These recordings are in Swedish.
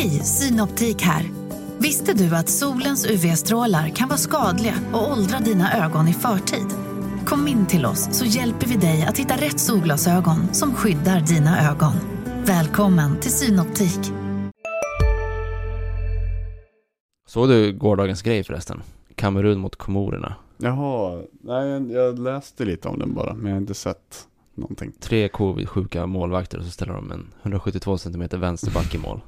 Hej, Synoptik här. Visste du att solens UV-strålar kan vara skadliga och åldra dina ögon i förtid? Kom in till oss så hjälper vi dig att hitta rätt solglasögon som skyddar dina ögon. Välkommen till Synoptik. Såg du gårdagens grej förresten? Kamerun mot Komorerna. Jaha, nej jag läste lite om den bara, men jag har inte sett någonting. Tre covid-sjuka målvakter och så ställer de en 172 cm vänsterback i mål.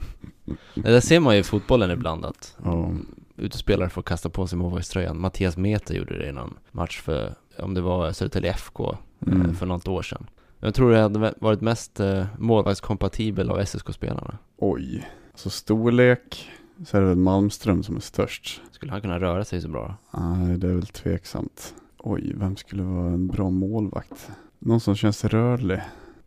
Det där ser man ju i fotbollen ibland att Ja. utespelare får kasta på sig målvaktströjan. Mattias Meta gjorde det i någon match för, om det var Södertälje FK, eh, Mm. för något år sedan. Jag tror det hade varit mest eh, målvaktskompatibel av SSK-spelarna. Oj, så storlek så är det väl Malmström som är störst. Skulle han kunna röra sig så bra? Nej, det är väl tveksamt. Oj, vem skulle vara en bra målvakt? Någon som känns rörlig.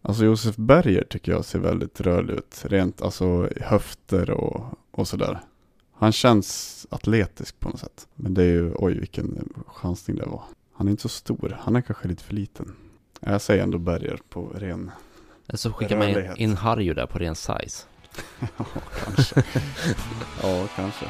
Alltså Josef Berger tycker jag ser väldigt rörlig ut. Rent alltså höfter och, och sådär. Han känns atletisk på något sätt. Men det är ju, oj vilken chansning det var. Han är inte så stor, han är kanske lite för liten. Jag säger ändå Berger på ren, Eller så skickar man in, Rörlighet. Harjo där på ren size. ja kanske. ja, kanske.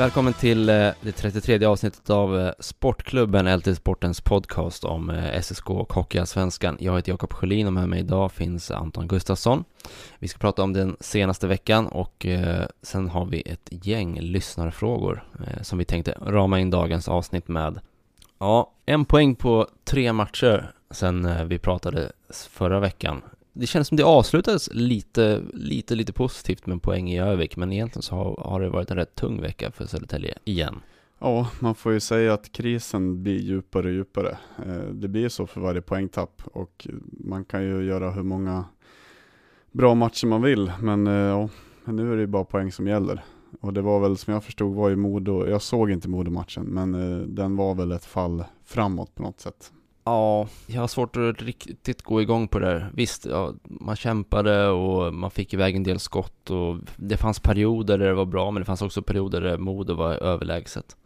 Välkommen till eh, det 33 avsnittet av eh, Sportklubben, LT Sportens podcast om eh, SSK och Hockeyallsvenskan. Jag heter Jakob Sjölin och med mig idag finns Anton Gustafsson. Vi ska prata om den senaste veckan och sen har vi ett gäng lyssnarfrågor som vi tänkte rama in dagens avsnitt med. Ja, en poäng på tre matcher sen vi pratade förra veckan. Det känns som det avslutades lite, lite, lite positivt med poäng i Övik, men egentligen så har, har det varit en rätt tung vecka för Södertälje igen. Ja, man får ju säga att krisen blir djupare och djupare. Eh, det blir så för varje poängtapp och man kan ju göra hur många bra matcher man vill, men eh, ja, nu är det ju bara poäng som gäller. Och det var väl som jag förstod var ju Modo, jag såg inte Modo-matchen, men eh, den var väl ett fall framåt på något sätt. Ja, jag har svårt att riktigt gå igång på det där. Visst, ja, man kämpade och man fick iväg en del skott och det fanns perioder där det var bra, men det fanns också perioder där Modo var överlägset.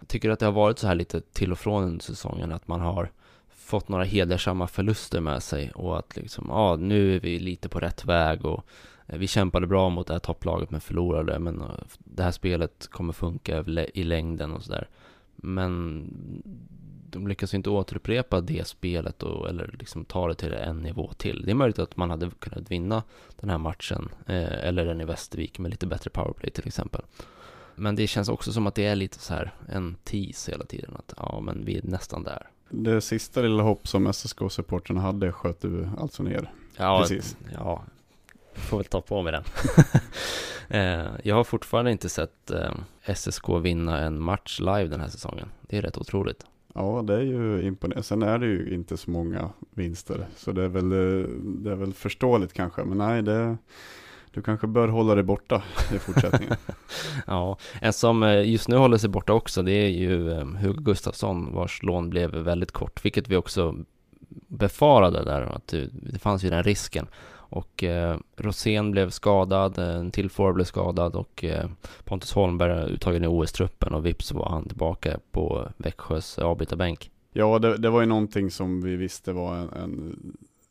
Jag tycker att det har varit så här lite till och från under säsongen, att man har fått några hedersamma förluster med sig och att liksom, ja, nu är vi lite på rätt väg och eh, vi kämpade bra mot det här topplaget men förlorade, men eh, det här spelet kommer funka i längden och sådär. Men de lyckas inte återupprepa det spelet och, eller liksom ta det till en nivå till. Det är möjligt att man hade kunnat vinna den här matchen, eh, eller den i Västervik med lite bättre powerplay till exempel. Men det känns också som att det är lite så här en tease hela tiden, att ja men vi är nästan där. Det sista lilla hopp som SSK-supporterna hade sköt du alltså ner. Ja, Precis. ja, får väl ta på mig den. eh, jag har fortfarande inte sett eh, SSK vinna en match live den här säsongen. Det är rätt otroligt. Ja, det är ju imponerande. Sen är det ju inte så många vinster, så det är väl, eh, det är väl förståeligt kanske. Men nej, det, du kanske bör hålla dig borta i fortsättningen. Ja, en som eh, just nu håller sig borta också, det är ju ehm, Hugo Gustafsson vars lån blev väldigt kort, vilket vi också befarade där, att eh, det fanns ju den risken. Och eh, Rosén blev skadad, eh, en till forward blev skadad och eh, Pontus Holmberg uttagen i OS-truppen och vips var han tillbaka på Växjös avbytarbänk. Ja, det, det var ju någonting som vi visste var en, en,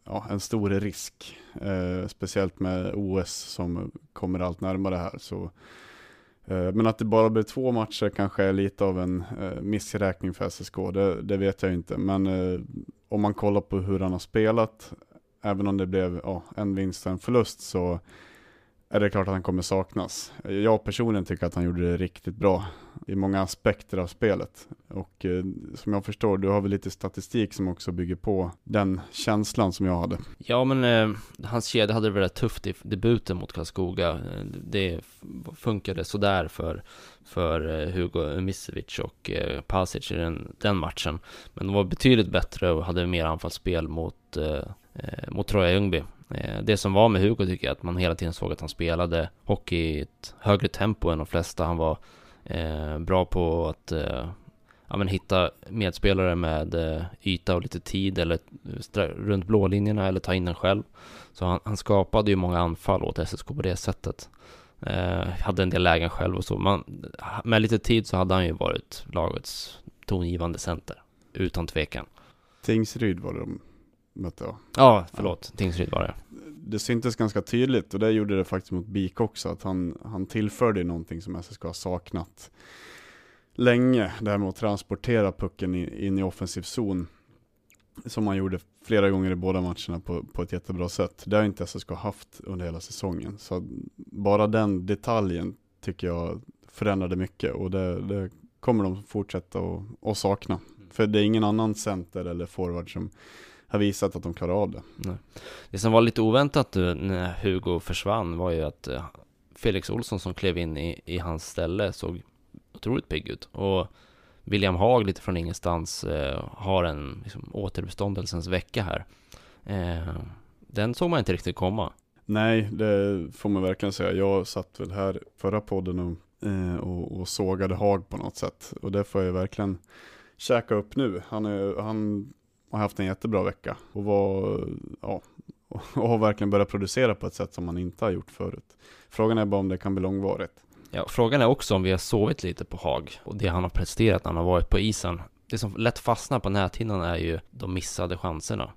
ja, en stor risk. Eh, speciellt med OS som kommer allt närmare här. Så, eh, men att det bara blev två matcher kanske är lite av en eh, missräkning för SSK. Det, det vet jag inte. Men eh, om man kollar på hur han har spelat, även om det blev ja, en vinst och en förlust, så är det klart att han kommer saknas. Jag personligen tycker att han gjorde det riktigt bra i många aspekter av spelet. Och eh, som jag förstår, du har väl lite statistik som också bygger på den känslan som jag hade. Ja, men eh, hans kedja hade det väldigt tufft i debuten mot Karlskoga. Eh, det funkade sådär för, för eh, Hugo Misevic och eh, Pasic i den, den matchen. Men de var betydligt bättre och hade mer anfallsspel mot, eh, Eh, mot Troja Ljungby. Eh, det som var med Hugo tycker jag att man hela tiden såg att han spelade hockey i ett högre tempo än de flesta. Han var eh, bra på att eh, ja, men hitta medspelare med eh, yta och lite tid eller eh, runt blålinjerna eller ta in den själv. Så han, han skapade ju många anfall åt SSK på det sättet. Eh, hade en del lägen själv och så. Man, med lite tid så hade han ju varit lagets tongivande center. Utan tvekan. Tingsryd var det de mötte va? Ja, förlåt. Ja. Tingsryd var det. Det syntes ganska tydligt och det gjorde det faktiskt mot BIK också. Att han, han tillförde någonting som SSK har saknat länge. Det här med att transportera pucken in i offensiv zon. Som han gjorde flera gånger i båda matcherna på, på ett jättebra sätt. Det har inte SSK haft under hela säsongen. Så bara den detaljen tycker jag förändrade mycket och det, det kommer de fortsätta att sakna. Mm. För det är ingen annan center eller forward som har visat att de klarar av det. Nej. Det som var lite oväntat när Hugo försvann var ju att eh, Felix Olsson som klev in i, i hans ställe såg otroligt pigg ut. Och William Haag lite från ingenstans eh, har en liksom, återuppståndelsens vecka här. Eh, den såg man inte riktigt komma. Nej, det får man verkligen säga. Jag satt väl här förra podden och, eh, och, och sågade Haag på något sätt. Och det får jag verkligen käka upp nu. Han, är, han har haft en jättebra vecka och, var, ja, och har verkligen börjat producera på ett sätt som han inte har gjort förut. Frågan är bara om det kan bli långvarigt. Ja, frågan är också om vi har sovit lite på Haag och det han har presterat när han har varit på isen. Det som lätt fastnar på näthinnan är ju de missade chanserna.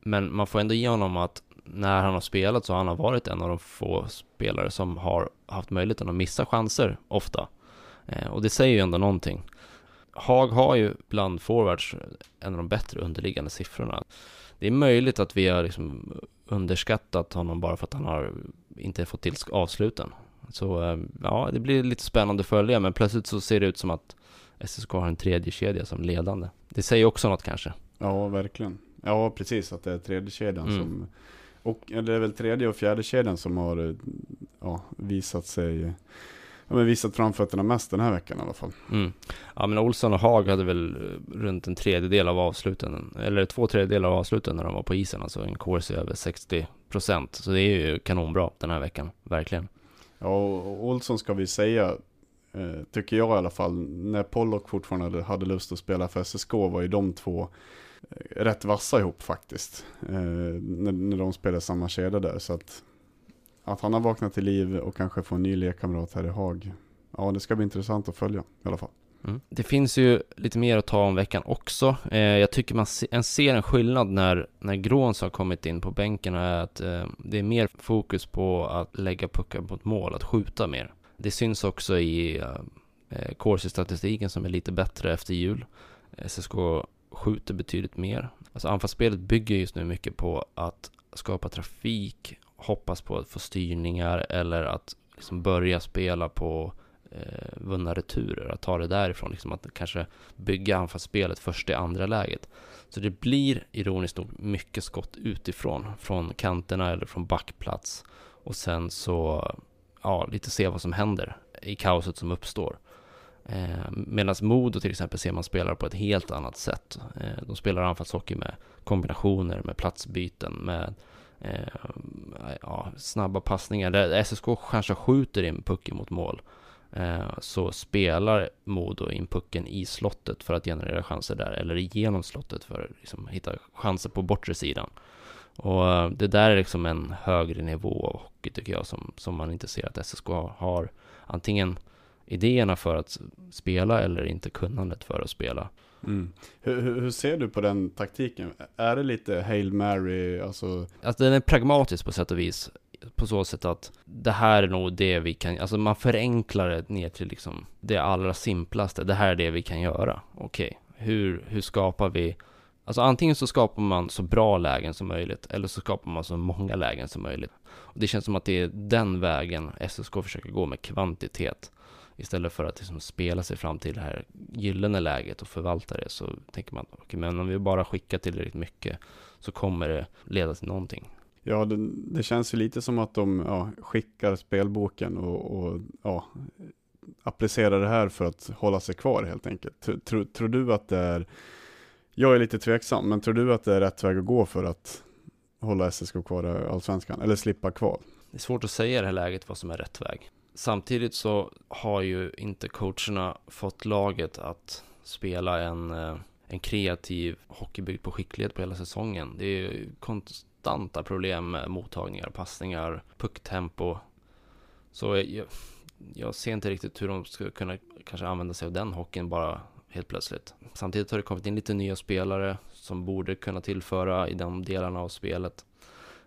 Men man får ändå ge honom att när han har spelat så har han varit en av de få spelare som har haft möjligheten att missa chanser ofta. Eh, och det säger ju ändå någonting. Haag har ju bland forwards en av de bättre underliggande siffrorna. Det är möjligt att vi har liksom underskattat honom bara för att han har inte fått till avsluten. Så eh, ja, det blir lite spännande att följa, men plötsligt så ser det ut som att SSK har en tredje kedja som ledande. Det säger också något kanske. Ja, verkligen. Ja, precis att det är tredje kedjan mm. som och det är väl tredje och fjärde kedjan som har ja, visat sig ja, men visat framfötterna mest den här veckan i alla fall. Mm. Ja men Olsson och Haag hade väl runt en tredjedel av avsluten, eller två tredjedelar av avsluten när de var på isen, alltså en course över 60 procent. Så det är ju kanonbra den här veckan, verkligen. Ja, och Olsson ska vi säga, eh, tycker jag i alla fall, när Pollock fortfarande hade lust att spela för SSK var ju de två eh, rätt vassa ihop faktiskt. Eh, när, när de spelade samma kedja där. Så att, att han har vaknat till liv och kanske får en ny lekkamrat här i Haag. Ja, det ska bli intressant att följa i alla fall. Mm. Det finns ju lite mer att ta om veckan också. Eh, jag tycker man se, en ser en skillnad när, när Gråns har kommit in på bänken och är att eh, det är mer fokus på att lägga puckar mot mål, att skjuta mer. Det syns också i eh, eh Corsi-statistiken som är lite bättre efter jul. Eh, SSK skjuter betydligt mer. Alltså anfallsspelet bygger just nu mycket på att skapa trafik, hoppas på att få styrningar eller att liksom börja spela på eh, vunna returer, att ta det därifrån, liksom att kanske bygga anfallsspelet först i andra läget. Så det blir ironiskt nog mycket skott utifrån, från kanterna eller från backplats. Och sen så, ja, lite se vad som händer i kaoset som uppstår. Eh, Medan Modo till exempel ser man spelar på ett helt annat sätt. Eh, de spelar anfallshockey med kombinationer, med platsbyten, med eh, ja, snabba passningar. Där SSK kanske skjuter in pucken mot mål Eh, så spelar Modo in pucken i slottet för att generera chanser där, eller igenom slottet för att liksom hitta chanser på bortre sidan. Och eh, det där är liksom en högre nivå av hockey tycker jag, som, som man inte ser att SSK har antingen idéerna för att spela eller inte kunnandet för att spela. Mm. Hur, hur, ser du på den taktiken? Är det lite Hail Mary? Alltså... alltså den är pragmatisk på sätt och vis på så sätt att det här är nog det vi kan, alltså man förenklar det ner till liksom det allra simplaste. Det här är det vi kan göra. Okej, okay. hur, hur skapar vi Alltså antingen så skapar man så bra lägen som möjligt eller så skapar man så många lägen som möjligt. Och det känns som att det är den vägen SSK försöker gå med kvantitet. Istället för att liksom spela sig fram till det här gyllene läget och förvalta det så tänker man, okej okay, men om vi bara skickar tillräckligt mycket så kommer det leda till någonting. Ja, det, det, känns ju lite som att de ja, skickar spelboken och, och ja, applicerar det här för att hålla sig kvar helt enkelt. Tror, tror du att det är, jag är lite tveksam, men tror du att det är rätt väg att gå för att hålla SSK kvar i Allsvenskan, eller slippa kval? Det är svårt att säga i det här läget vad som är rätt väg. Samtidigt så har ju inte coacherna fått laget att spela en, eh, en kreativ hockey byggd på skicklighet på hela säsongen. Det är ju konstanta problem med mottagningar, passningar, pucktempo. Så jag, jag ser inte riktigt hur de ska kunna kanske använda sig av den hockeyn bara helt plötsligt. Samtidigt har det kommit in lite nya spelare som borde kunna tillföra i de delarna av spelet.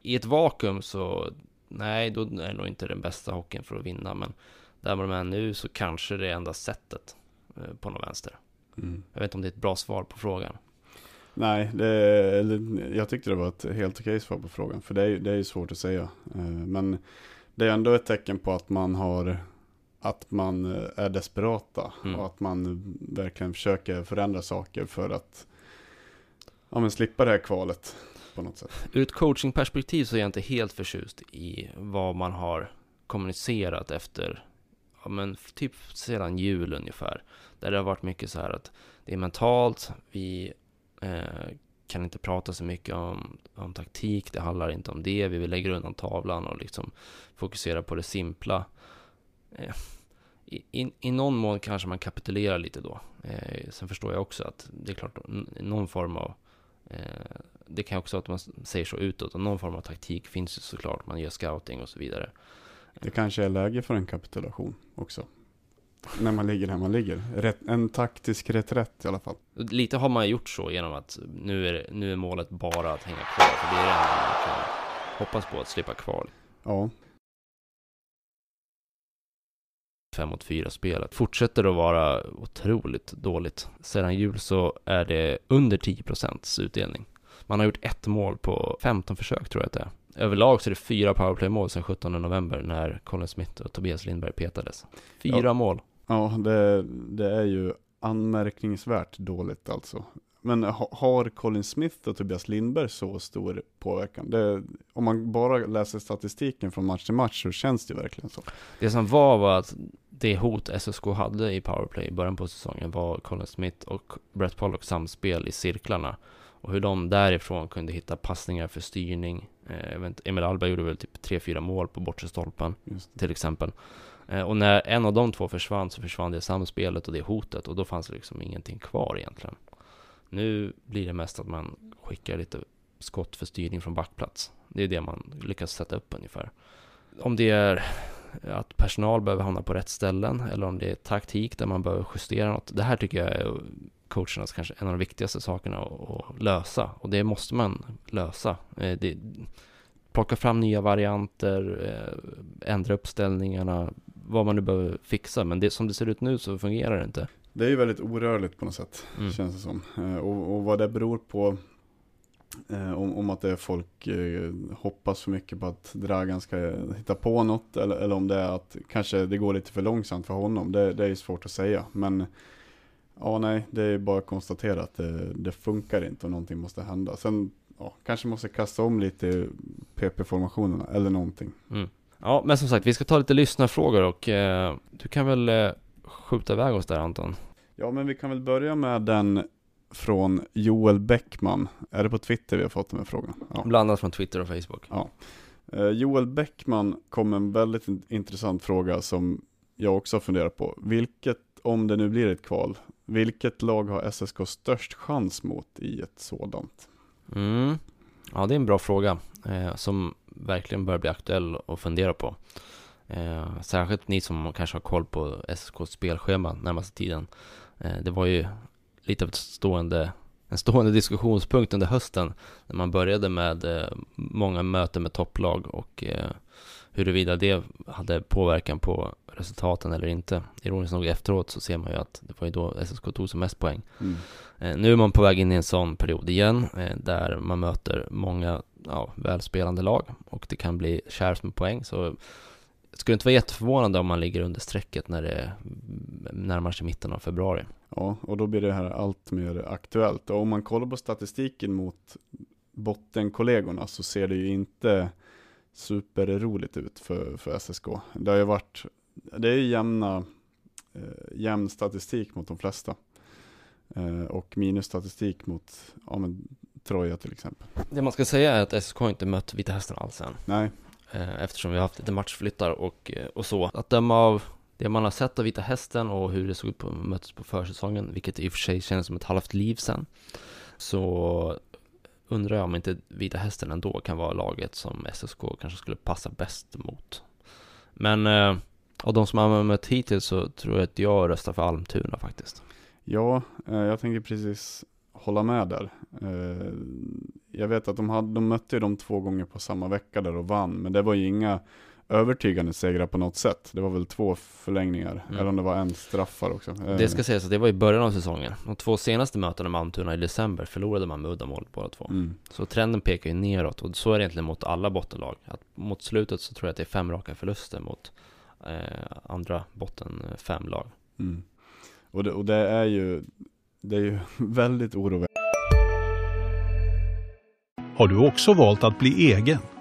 I ett vakuum så, nej, då är det nog inte den bästa hockeyn för att vinna, men där de är nu så kanske det är enda sättet eh, på någon vänster. Mm. Jag vet inte om det är ett bra svar på frågan. Nej, det, jag tyckte det var ett helt okej svar på frågan, för det är, det är svårt att säga. Eh, men det är ändå ett tecken på att man har att man eh, är desperata mm. och att man verkligen försöker förändra saker för att ja, men slippa det här kvalet på något sätt. Ur ett coachingperspektiv så är jag inte helt förtjust i vad man har kommunicerat efter, ja men typ sedan jul ungefär. Där det har varit mycket så här att det är mentalt, vi eh, kan inte prata så mycket om, om taktik, det handlar inte om det, vi lägger undan tavlan och liksom fokusera på det simpla. Eh, i, I någon mån kanske man kapitulerar lite då. Eh, sen förstår jag också att det är klart, någon form av eh, det kan också att man säger så utåt, och någon form av taktik finns ju såklart, man gör scouting och så vidare. Det kanske är läge för en kapitulation också. När man ligger där man ligger. Rätt, en taktisk reträtt i alla fall. Lite har man gjort så genom att nu är, nu är målet bara att hänga kvar. För det är det enda man kan hoppas på att slippa kvar. Ja. 5 mot 4 spelet fortsätter att vara otroligt dåligt. Sedan jul så är det under 10% utdelning. Man har gjort ett mål på 15 försök tror jag att det är. Överlag så är det fyra powerplay-mål sedan 17 november när Colin Smith och Tobias Lindberg petades. Fyra ja. mål. Ja, det, det är ju anmärkningsvärt dåligt alltså. Men har Colin Smith och Tobias Lindberg så stor påverkan? Det, om man bara läser statistiken från match till match så känns det verkligen så. Det som var var att det hot SSK hade i powerplay i början på säsongen var Colin Smith och Brett Pollock samspel i cirklarna. Och hur de därifrån kunde hitta passningar för styrning. Eh, Emil Alberg gjorde väl typ 3-4 mål på bortre stolpen till exempel. Eh, och när en av de två försvann så försvann det samspelet och det hotet och då fanns det liksom ingenting kvar egentligen. Nu blir det mest att man skickar lite skott för styrning från backplats. Det är det man lyckas sätta upp ungefär. Om det är att personal behöver hamna på rätt ställen eller om det är taktik där man behöver justera något. Det här tycker jag är coachernas kanske en av de viktigaste sakerna att, lösa och det måste man lösa. Eh, det, plocka fram nya varianter, eh, ändra uppställningarna, vad man nu behöver fixa. Men det, som det ser ut nu så fungerar det inte. Det är ju väldigt orörligt på något sätt, mm. känns det som. Eh, och, och, vad det beror på, om, om, att det är folk hoppas för mycket på att Dragan ska hitta på något, eller, eller om det är att kanske det går lite för långsamt för honom, det, det är svårt att säga. Men ja, nej, det är bara att konstatera att det, det funkar inte och någonting måste hända. Sen ja, kanske måste kasta om lite PP-formationerna eller någonting. Mm. Ja, men som sagt, vi ska ta lite lyssnarfrågor och eh, du kan väl eh, skjuta iväg oss där Anton? Ja, men vi kan väl börja med den från Joel Bäckman. Är det på Twitter vi har fått den här frågan? Ja. Blandat från Twitter och Facebook. Ja. Eh, Joel Bäckman kom med en väldigt intressant fråga som jag också har funderat på. Vilket, om det nu blir ett kval, vilket lag har SSK störst chans mot i ett sådant? Mm. Ja, det är en bra fråga eh, som verkligen bör bli aktuell att fundera på. Eh, särskilt ni som kanske har koll på SSKs spelschema närmaste tiden. Eh, det var ju lite av ett stående, en stående diskussionspunkt under hösten när man började med eh, många möten med topplag och eh, huruvida det hade påverkan på resultaten eller inte. Ironiskt nog efteråt så ser man ju att det var ju då SSK tog som mest poäng. Mm. Eh, nu är man på väg in i en sån period igen eh, där man möter många ja, välspelande lag och det kan bli kärvt med poäng. Så skulle inte vara jätteförvånande om man ligger under strecket när det närmar sig mitten av februari. Ja, och då blir det här allt mer aktuellt. Och om man kollar på statistiken mot bottenkollegorna så ser det ju inte superroligt ut för, för SSK. Det har ju varit, det är ju jämna, eh, jämn statistik mot de flesta. Eh, och minusstatistik mot ja, men, Troja till exempel. Det man ska säga är att SSK inte mött Vita Hästen alls än. Nej. Eh, eftersom vi har haft lite matchflyttar och, och så. Att döma av det man har sett av Vita Hästen och hur det såg ut på mötet på försäsongen, vilket i och för sig känns som ett halvt liv sen, så undrar jag om inte Vita Hästen ändå kan vara laget som SSK kanske skulle passa bäst mot. Men eh, av de som har mött hittills så tror jag att jag röstar för Almtuna faktiskt. Ja, eh, jag tänker precis hålla med där. Eh, jag vet att de, hade, de mötte ju dem två gånger på samma vecka där och vann, men det var ju inga övertygande segrar på något sätt. Det var väl två förlängningar, mm. eller om det var en straffar också. Det ska sägas att det var i början av säsongen. De två senaste mötena med Almtuna i december förlorade man med uddamål båda två. Mm. Så trenden pekar ju neråt och så är det egentligen mot alla bottenlag. Att mot slutet så tror jag att det är fem raka förluster mot eh, andra botten fem lag. Mm. Och, det, och det är ju, det är ju väldigt oroväckande. Har du också valt att bli egen?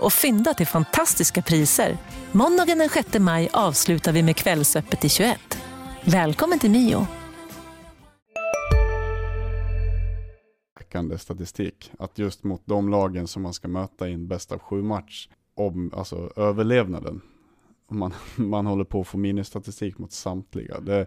och fynda till fantastiska priser. Måndagen den 6 maj avslutar vi med Kvällsöppet i 21. Välkommen till Mio. statistik, att just mot de lagen som man ska möta i en bäst av sju match, om, alltså överlevnaden, man, man håller på att få minusstatistik mot samtliga. Det,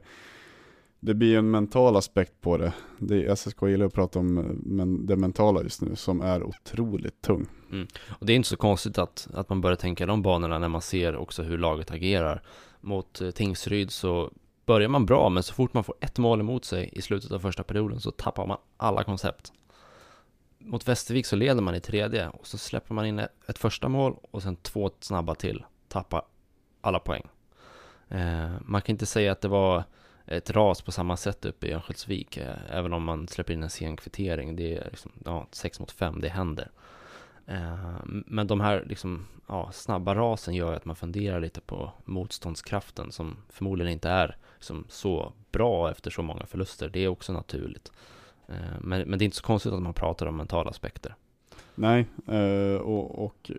det blir en mental aspekt på det. det SSK gillar att prata om eh, men det mentala just nu som är otroligt tung. Mm. Och det är inte så konstigt att, att man börjar tänka de banorna när man ser också hur laget agerar. Mot eh, Tingsryd så börjar man bra, men så fort man får ett mål emot sig i slutet av första perioden så tappar man alla koncept. Mot Västervik så leder man i tredje och så släpper man in ett första mål och sen två snabba till, tappar alla poäng. Eh, man kan inte säga att det var ett ras på samma sätt uppe i Örnsköldsvik, eh, även om man släpper in en sen kvittering. Det är liksom, ja, 6 mot 5, det händer. Eh, men de här liksom, ja, snabba rasen gör att man funderar lite på motståndskraften som förmodligen inte är liksom, så bra efter så många förluster. Det är också naturligt. Eh, men, men det är inte så konstigt att man pratar om mentala aspekter. Nej, och, och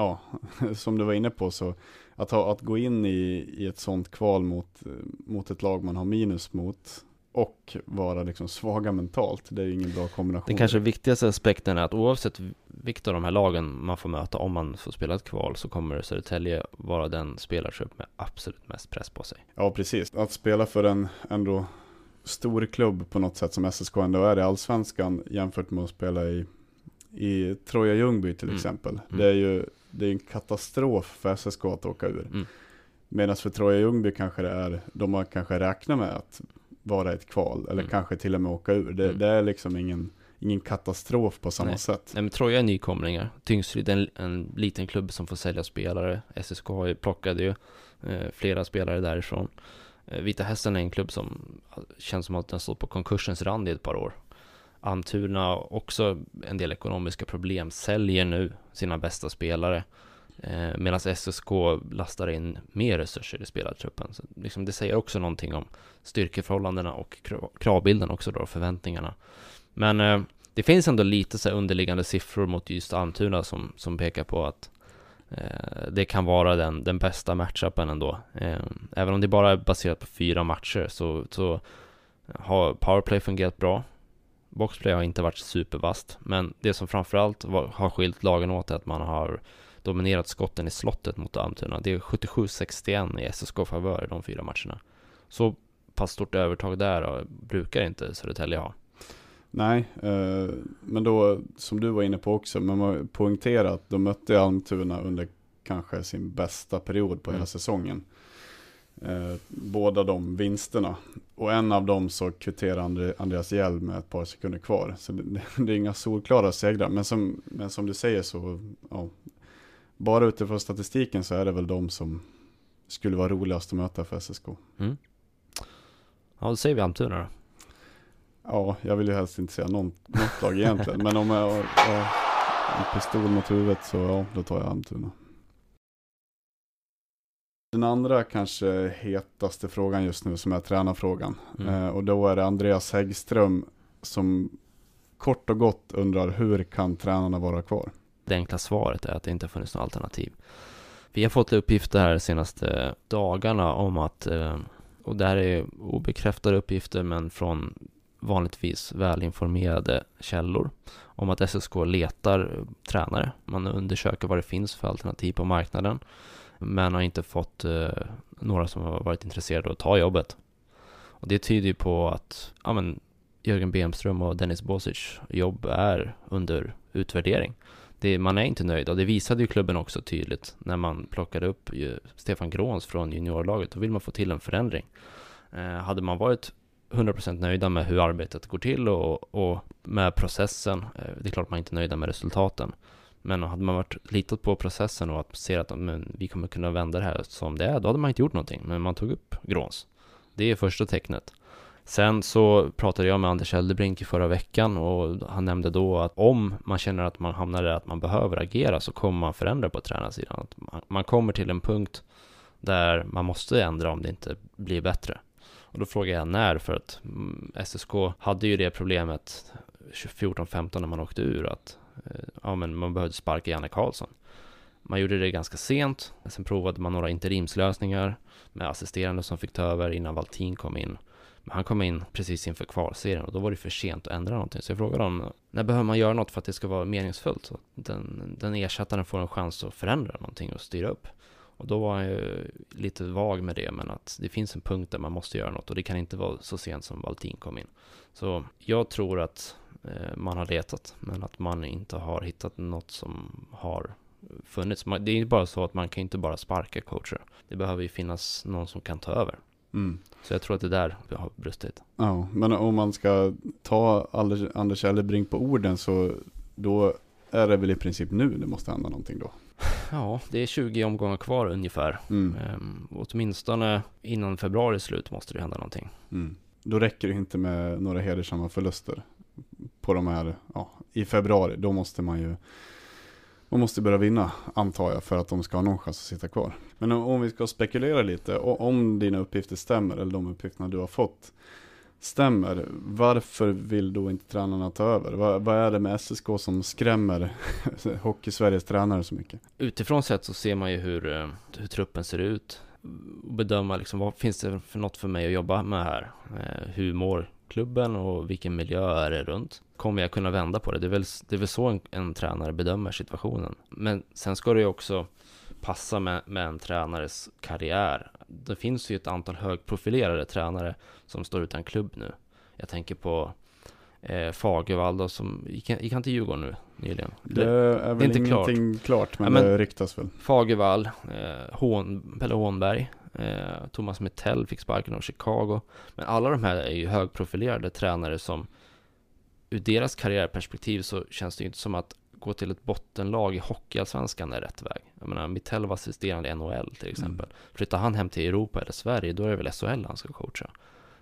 ja, som du var inne på så att, ha, att gå in i, i ett sånt kval mot, mot ett lag man har minus mot och vara liksom svaga mentalt, det är ju ingen bra kombination. Den kanske viktigaste aspekten är att oavsett vilket av de här lagen man får möta, om man får spela ett kval, så kommer Södertälje vara den spelartrupp med absolut mest press på sig. Ja, precis. Att spela för en ändå stor klubb på något sätt som SSK ändå är i allsvenskan jämfört med att spela i, i Troja Ljungby till mm. exempel. Mm. Det är ju det är en katastrof för SSK att åka ur. Mm. Medan för Troja Ljungby kanske det är, de har kanske räknat med att vara ett kval, eller mm. kanske till och med åka ur. Det, mm. det, är liksom ingen, ingen katastrof på samma Nej. sätt. Nej men Troja är nykomlingar. Tingsryd är en, en liten klubb som får sälja spelare. SSK har ju plockade ju eh, flera spelare därifrån. Eh, Vita Hästen är en klubb som känns som att den stått på konkursens rand i ett par år. Antuna också en del ekonomiska problem, säljer nu sina bästa spelare. Eh, Medan SSK lastar in mer resurser i spelartruppen. Så liksom det säger också någonting om styrkeförhållandena och kravbilden också då, förväntningarna. Men eh, det finns ändå lite så underliggande siffror mot just Antuna som, som pekar på att eh, det kan vara den, den bästa matchupen ändå. Eh, även om det bara är baserat på fyra matcher så, så har powerplay fungerat bra. Boxplay har inte varit supervast, men det som framförallt var, har skilt lagen åt är att man har dominerat skotten i slottet mot Almtuna. Det är 77-61 i SSK-favör i de fyra matcherna. Så pass stort övertag där brukar inte Södertälje ha. Nej, eh, men då som du var inne på också, men man poängterar att de mötte Almtuna under kanske sin bästa period på mm. hela säsongen eh, båda de vinsterna. Och en av dem så kvitterar André, Andreas Hjelm med ett par sekunder kvar. Så det, det, är inga solklara segrar. Men som, men som du säger så, ja, bara utifrån statistiken så är det väl de som skulle vara roligast att möta för SSK. Mm. Ja, då säger vi Almtuna då. Ja, jag vill ju helst inte säga något, något lag egentligen. men om jag har en pistol mot huvudet så ja, då tar jag Almtuna. Den andra kanske hetaste frågan just nu som är tränarfrågan. Mm. Eh, och då är det Andreas Häggström som kort och gott undrar hur kan tränarna vara kvar? Det enkla svaret är att det inte funnits något alternativ. Vi har fått uppgifter här de senaste dagarna om att, eh, och det här är obekräftade uppgifter men från vanligtvis välinformerade källor om att SSK letar tränare. Man undersöker vad det finns för alternativ på marknaden men har inte fått eh, några som har varit intresserade av att ta jobbet. Och det tyder ju på att ja, men, Jörgen Bemström och Dennis Bosic jobb är under utvärdering. Det, man är inte nöjd och det visade ju klubben också tydligt när man plockade upp Stefan Gråns från juniorlaget. Då vill man få till en förändring. Eh, hade man varit 100% nöjda med hur arbetet går till och, och med processen, eh, det är klart man inte är nöjda med resultaten. Men hade man varit litat på processen och att se att men, vi kommer kunna vända det här som det är, då hade man inte gjort någonting. Men man tog upp Gråns. Det är första tecknet. Sen så pratade jag med Anders Eldebrink i förra veckan och han nämnde då att om man känner att man hamnar där att man behöver agera så kommer man förändra på tränarsidan. Att man kommer till en punkt där man måste ändra om det inte blir bättre. Och då frågar jag när, för att mm, SSK hade ju det problemet 14-15 när man åkte ur, att Eh, ja, men man behövde sparka Janne Karlsson. Man gjorde det ganska sent, sen provade man några interimslösningar med assisterande som fick ta över innan Valtin kom in. Men han kom in precis inför kvalserien och då var det för sent att ändra någonting. Så jag frågade honom. när behöver man göra något för att det ska vara meningsfullt? Så att den, den ersättaren får en chans att förändra någonting och styra upp. Och då var han ju lite vag med det, men att det finns en punkt där man måste göra något och det kan inte vara så sent som Valtin kom in. Så jag tror att man har letat, men att man inte har hittat något som har funnits. Det är inte bara så att man kan inte bara sparka coacher. Det behöver ju finnas någon som kan ta över. Mm. Så jag tror att det där har brustit. Ja, men om man ska ta Anders Ellebrink på orden så då är det väl i princip nu det måste hända någonting då? Ja, det är 20 omgångar kvar ungefär. Mm. Ehm, åtminstone innan februari slut måste det hända någonting. Mm. Då räcker det inte med några hedersamma förluster på de här, ja, i februari. Då måste man ju man måste börja vinna, antar jag, för att de ska ha någon chans att sitta kvar. Men om vi ska spekulera lite, om dina uppgifter stämmer, eller de uppgifterna du har fått stämmer, varför vill då inte tränarna ta över? Vad, vad är det med SSK som skrämmer Hockey-Sveriges tränare så mycket? Utifrån sett så ser man ju hur, eh, hur truppen ser ut bedöma liksom, vad finns det för något för mig att jobba med här? Eh, hur mår klubben och vilken miljö är det runt? Kommer jag kunna vända på det? Det är väl, det är väl så en, en tränare bedömer situationen. Men sen ska det ju också passa med, med en tränares karriär. Det finns ju ett antal högprofilerade tränare som står utan klubb nu. Jag tänker på eh, Fagervall då, som gick, gick han till Djurgården nu nyligen? Det, det är väl det är inte ingenting klart, klart men, ja, men, det ryktas väl. Fagervall, eh, Hån, Pelle Hånberg, eh, Thomas Mittell fick sparken av Chicago. Men alla de här är ju högprofilerade tränare som ur deras karriärperspektiv så känns det ju inte som att gå till ett bottenlag i Hockeyallsvenskan är rätt väg. Jag menar, Mittell var assisterande i NHL till exempel. Mm. Flyttar han hem till Europa eller Sverige, då är det väl SHL han ska coacha.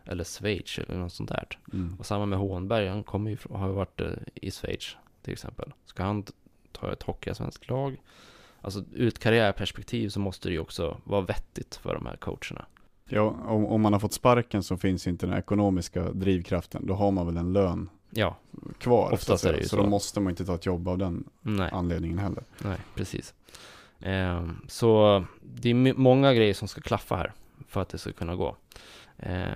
Eller Schweiz eller något sånt där. Mm. Och samma med Hånberg, han kommer ju har ju varit eh, i Schweiz till exempel. Ska han ta ett hockeyallsvenskt lag? Alltså ur ett karriärperspektiv så måste det ju också vara vettigt för de här coacherna. Ja, om, om man har fått sparken så finns inte den ekonomiska drivkraften. Då har man väl en lön ja. kvar. Oftast är det ju så. Så då måste man inte ta ett jobb av den Nej. anledningen heller. Nej, precis. Eh, så det är många grejer som ska klaffa här för att det ska kunna gå. Eh,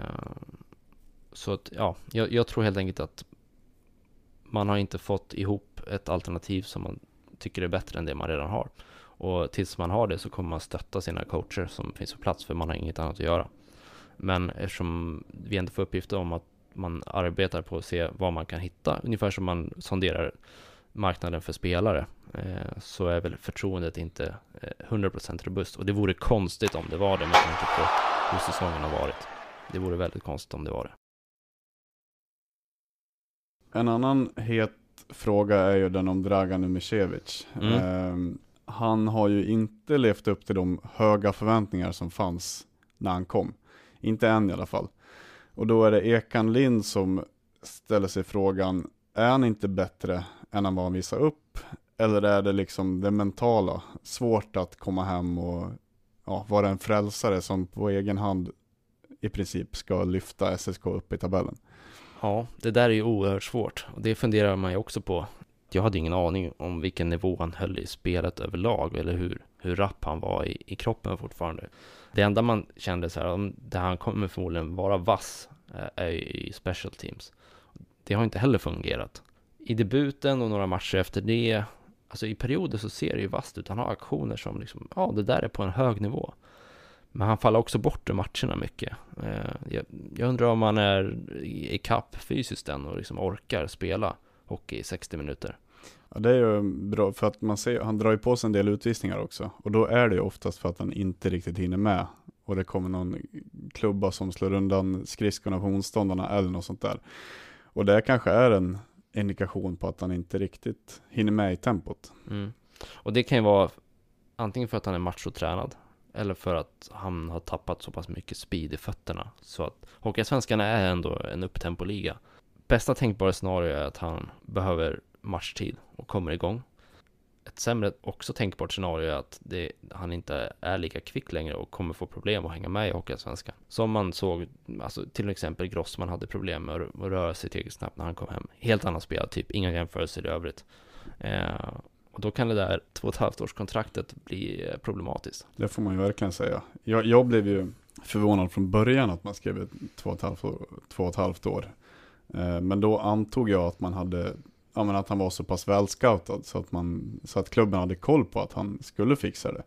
så att, ja, jag, jag, tror helt enkelt att man har inte fått ihop ett alternativ som man tycker är bättre än det man redan har. Och tills man har det så kommer man stötta sina coacher som finns på plats för man har inget annat att göra. Men eftersom vi inte får uppgifter om att man arbetar på att se vad man kan hitta, ungefär som man sonderar marknaden för spelare, eh, så är väl förtroendet inte 100% eh, robust. Och det vore konstigt om det var det med tanke på hur säsongen har varit. Det vore väldigt konstigt om det var det. En annan het fråga är ju den om Dragan Umicevic. Mm. Eh, han har ju inte levt upp till de höga förväntningar som fanns när han kom. Inte än i alla fall. Och då är det Ekan Lind som ställer sig frågan, är han inte bättre än vad han visar upp? Eller är det liksom det mentala, svårt att komma hem och ja, vara en frälsare som på egen hand i princip ska lyfta SSK upp i tabellen? Ja, det där är ju oerhört svårt och det funderar man ju också på. Jag hade ingen aning om vilken nivå han höll i spelet överlag eller hur, hur rapp han var i, i kroppen fortfarande. Det enda man kände så här, där han kommer förmodligen vara vass, är i special teams. det har inte heller fungerat. I debuten och några matcher efter det, alltså i perioder så ser det ju vasst ut. Han har aktioner som liksom, ja det där är på en hög nivå. Men han faller också bort ur matcherna mycket. Eh, jag, jag undrar om han är i kapp fysiskt än och liksom orkar spela hockey i 60 minuter. Ja, det är ju bra för att man ser, han drar ju på sig en del utvisningar också. Och då är det ju oftast för att han inte riktigt hinner med. Och det kommer någon klubba som slår undan skridskorna på motståndarna eller något sånt där. Och det kanske är en indikation på att han inte riktigt hinner med i tempot. Mm. Och det kan ju vara antingen för att han är machotränad eller för att han har tappat så pass mycket speed i fötterna. Så att Hockeyallsvenskan är ändå en upptempoliga. Bästa tänkbara scenario är att han behöver matchtid och kommer igång. Ett sämre, också tänkbart scenario är att det, han inte är lika kvick längre och kommer få problem att hänga med i Hockeyallsvenskan. Som man såg, alltså till exempel Grossman hade problem med att röra sig tillräckligt snabbt när han kom hem. Helt annan spel, typ inga jämförelser i övrigt. Eh, och då kan det där två och ett halvt års kontraktet bli eh, problematiskt. Det får man ju verkligen säga. Jag, jag blev ju förvånad från början att man skrev två och ett halvt år. Två och ett halvt år. Eh, men då antog jag att man hade ja, men att han var så pass välscoutad så att, man, så att klubben hade koll på att han skulle fixa det.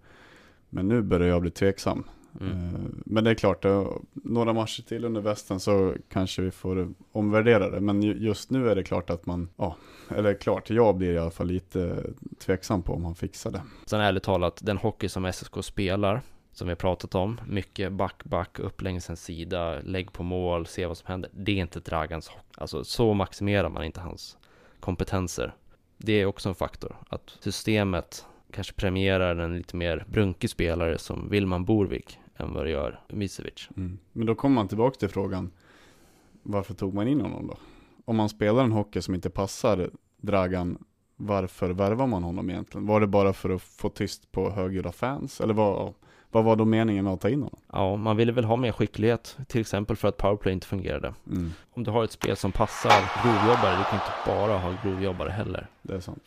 Men nu börjar jag bli tveksam. Mm. Eh, men det är klart, några matcher till under västen så kanske vi får omvärdera det. Men just nu är det klart att man, ja, eller klart, jag blir i alla fall lite tveksam på om han fixar det. Sen ärligt talat, den hockey som SSK spelar, som vi har pratat om, mycket back, back, upp längs en sida, lägg på mål, se vad som händer. Det är inte Dragans hockey. Alltså så maximerar man inte hans kompetenser. Det är också en faktor, att systemet kanske premierar en lite mer brunkig spelare som Wilman Borvik än vad det gör Misevic. Mm. Men då kommer man tillbaka till frågan, varför tog man in honom då? Om man spelar en hockey som inte passar Dragan, varför värvar man honom egentligen? Var det bara för att få tyst på högljudda fans? Eller vad, vad var då meningen med att ta in honom? Ja, man ville väl ha mer skicklighet, till exempel för att powerplay inte fungerade. Mm. Om du har ett spel som passar grovjobbare, du kan inte bara ha grovjobbare heller. Det är sant.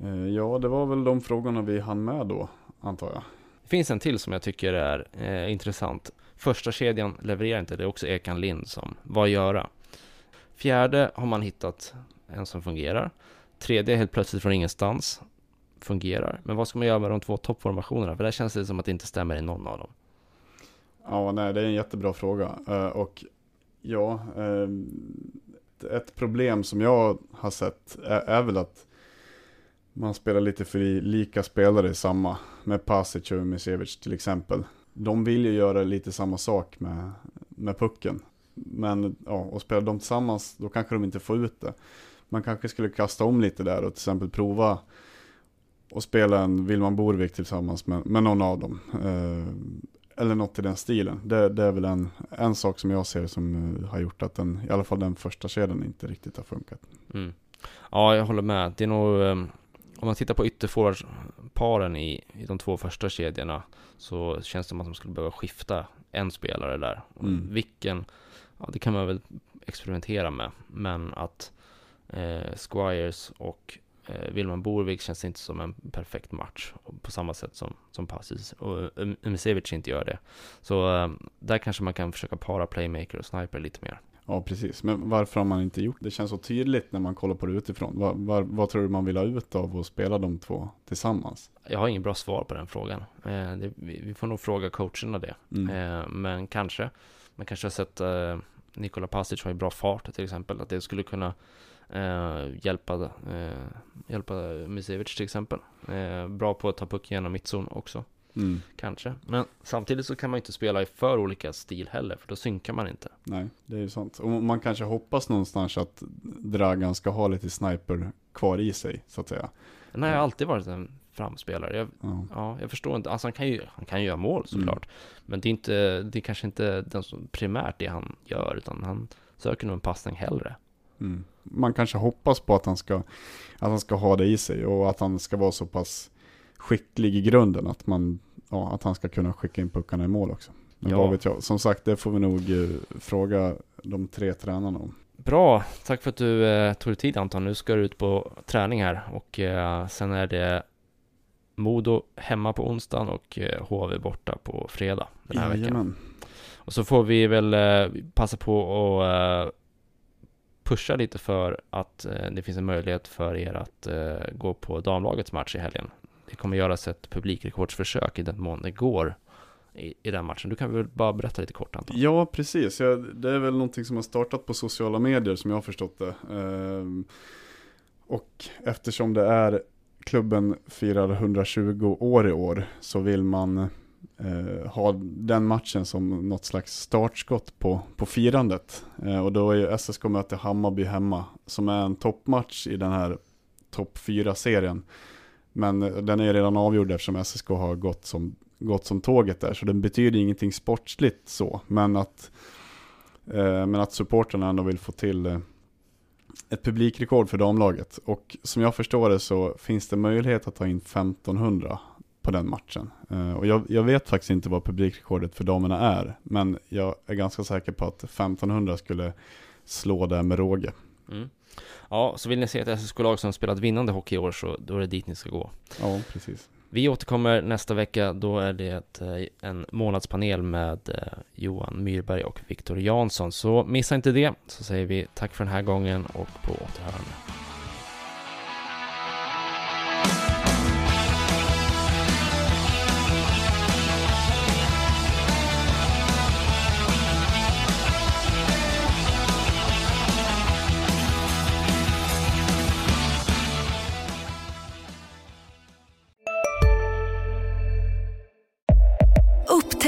Eh, ja, det var väl de frågorna vi hann med då, antar jag. Det finns en till som jag tycker är eh, intressant. Första kedjan levererar inte, det är också Ekan Lind som, vad göra? Fjärde har man hittat en som fungerar. Tredje helt plötsligt från ingenstans fungerar. Men vad ska man göra med de två toppformationerna? För där känns det som att det inte stämmer i någon av dem. Ja, nej, det är en jättebra fråga. Eh, och ja, eh, ett problem som jag har sett är, är, väl att man spelar lite för lika spelare i samma, med Pasic och Misevic till exempel. De vill ju göra lite samma sak med, med pucken. Men ja, och spelar de tillsammans, då kanske de inte får ut det. Man kanske skulle kasta om lite där och till exempel prova och spela en Wilman Borvik tillsammans med, med någon av dem. Eh, eller något i den stilen. Det, det, är väl en, en sak som jag ser som uh, har gjort att den, i alla fall den första kedjan inte riktigt har funkat. Mm. Ja, jag håller med. Det är nog, um, om man tittar på ytterforwardsparen i, i de två första kedjorna så känns det som att de skulle behöva skifta en spelare där. Mm. Vilken, ja det kan man väl experimentera med. Men att eh, Squires och eh, Wilman Borvik känns inte som en perfekt match på samma sätt som, som Passis och Umisevic inte gör det. Så eh, där kanske man kan försöka para playmaker och sniper lite mer. Ja, precis. Men varför har man inte gjort det? Det känns så tydligt när man kollar på det utifrån. Var, var, vad tror du man vill ha ut av att spela de två tillsammans? Jag har ingen bra svar på den frågan. Eh, det, vi, vi, får nog fråga coacherna det. Mm. Eh, men kanske. Man kanske har sett eh, Nikola Pasic har ju bra fart till exempel. Att det skulle kunna eh, hjälpa, eh, hjälpa Misevic till exempel. Eh, bra på att ta puck genom mittzon också. Mm. Kanske. Men samtidigt så kan man inte spela i för olika stil heller, för då synkar man inte. Nej, det är ju sant. Och man kanske hoppas någonstans att Dragan ska ha lite sniper kvar i sig, så att säga. Den har alltid varit en framspelare. Jag, ja. ja. jag förstår inte. Alltså han kan ju, han kan ju göra mål såklart. Mm. Men det är inte, det är kanske inte den som primärt det han gör, utan han söker nog en passning hellre. Mm. Man kanske hoppas på att han, ska, att han ska ha det i sig och att han ska vara så pass skicklig i grunden att, man, ja, att han ska kunna skicka in puckarna i mål också. Men ja. vad vet jag. Som sagt, det får vi nog eh, fråga de tre tränarna om. Bra, tack för att du eh, tog dig tid Anton. Nu ska du ut på träning här och eh, sen är det Modo hemma på onsdagen och eh, HV borta på fredag den här Jajamän. veckan. Och så får vi väl eh, passa på att eh, pusha lite för att eh, det finns en möjlighet för er att eh, gå på damlagets match i helgen. Det kommer göras ett publikrekordsförsök i den mån det går i, i den matchen. Du kan väl bara berätta lite kort Anton? Ja, precis. Ja, det är väl någonting som har startat på sociala medier som jag har förstått det. Ehm, och eftersom det är klubben firar 120 år i år så vill man eh, ha den matchen som något slags startskott på, på firandet. Eh, och då är ju SSK möter Hammarby hemma som är en toppmatch i den här topp 4-serien. Men eh, den är redan avgjord eftersom SSK har gått som, gått som tåget där, så den betyder ingenting sportsligt så. Men att, eh, men att supporterna ändå vill få till eh, ett publikrekord för damlaget. Och som jag förstår det så finns det möjlighet att ta in 1500 på den matchen. Eh, och jag, jag, vet faktiskt inte vad publikrekordet för damerna är, men jag är ganska säker på att 1500 skulle slå det med råge. Mm. Ja, så vill ni se ett SSK-lag som spelat vinnande hockey i år så då är det dit ni ska gå. Ja, precis. Vi återkommer nästa vecka, då är det eh, en månadspanel med eh, Johan Myrberg och Viktor Jansson. Så missa inte det, så säger vi tack för den här gången och på återhörande.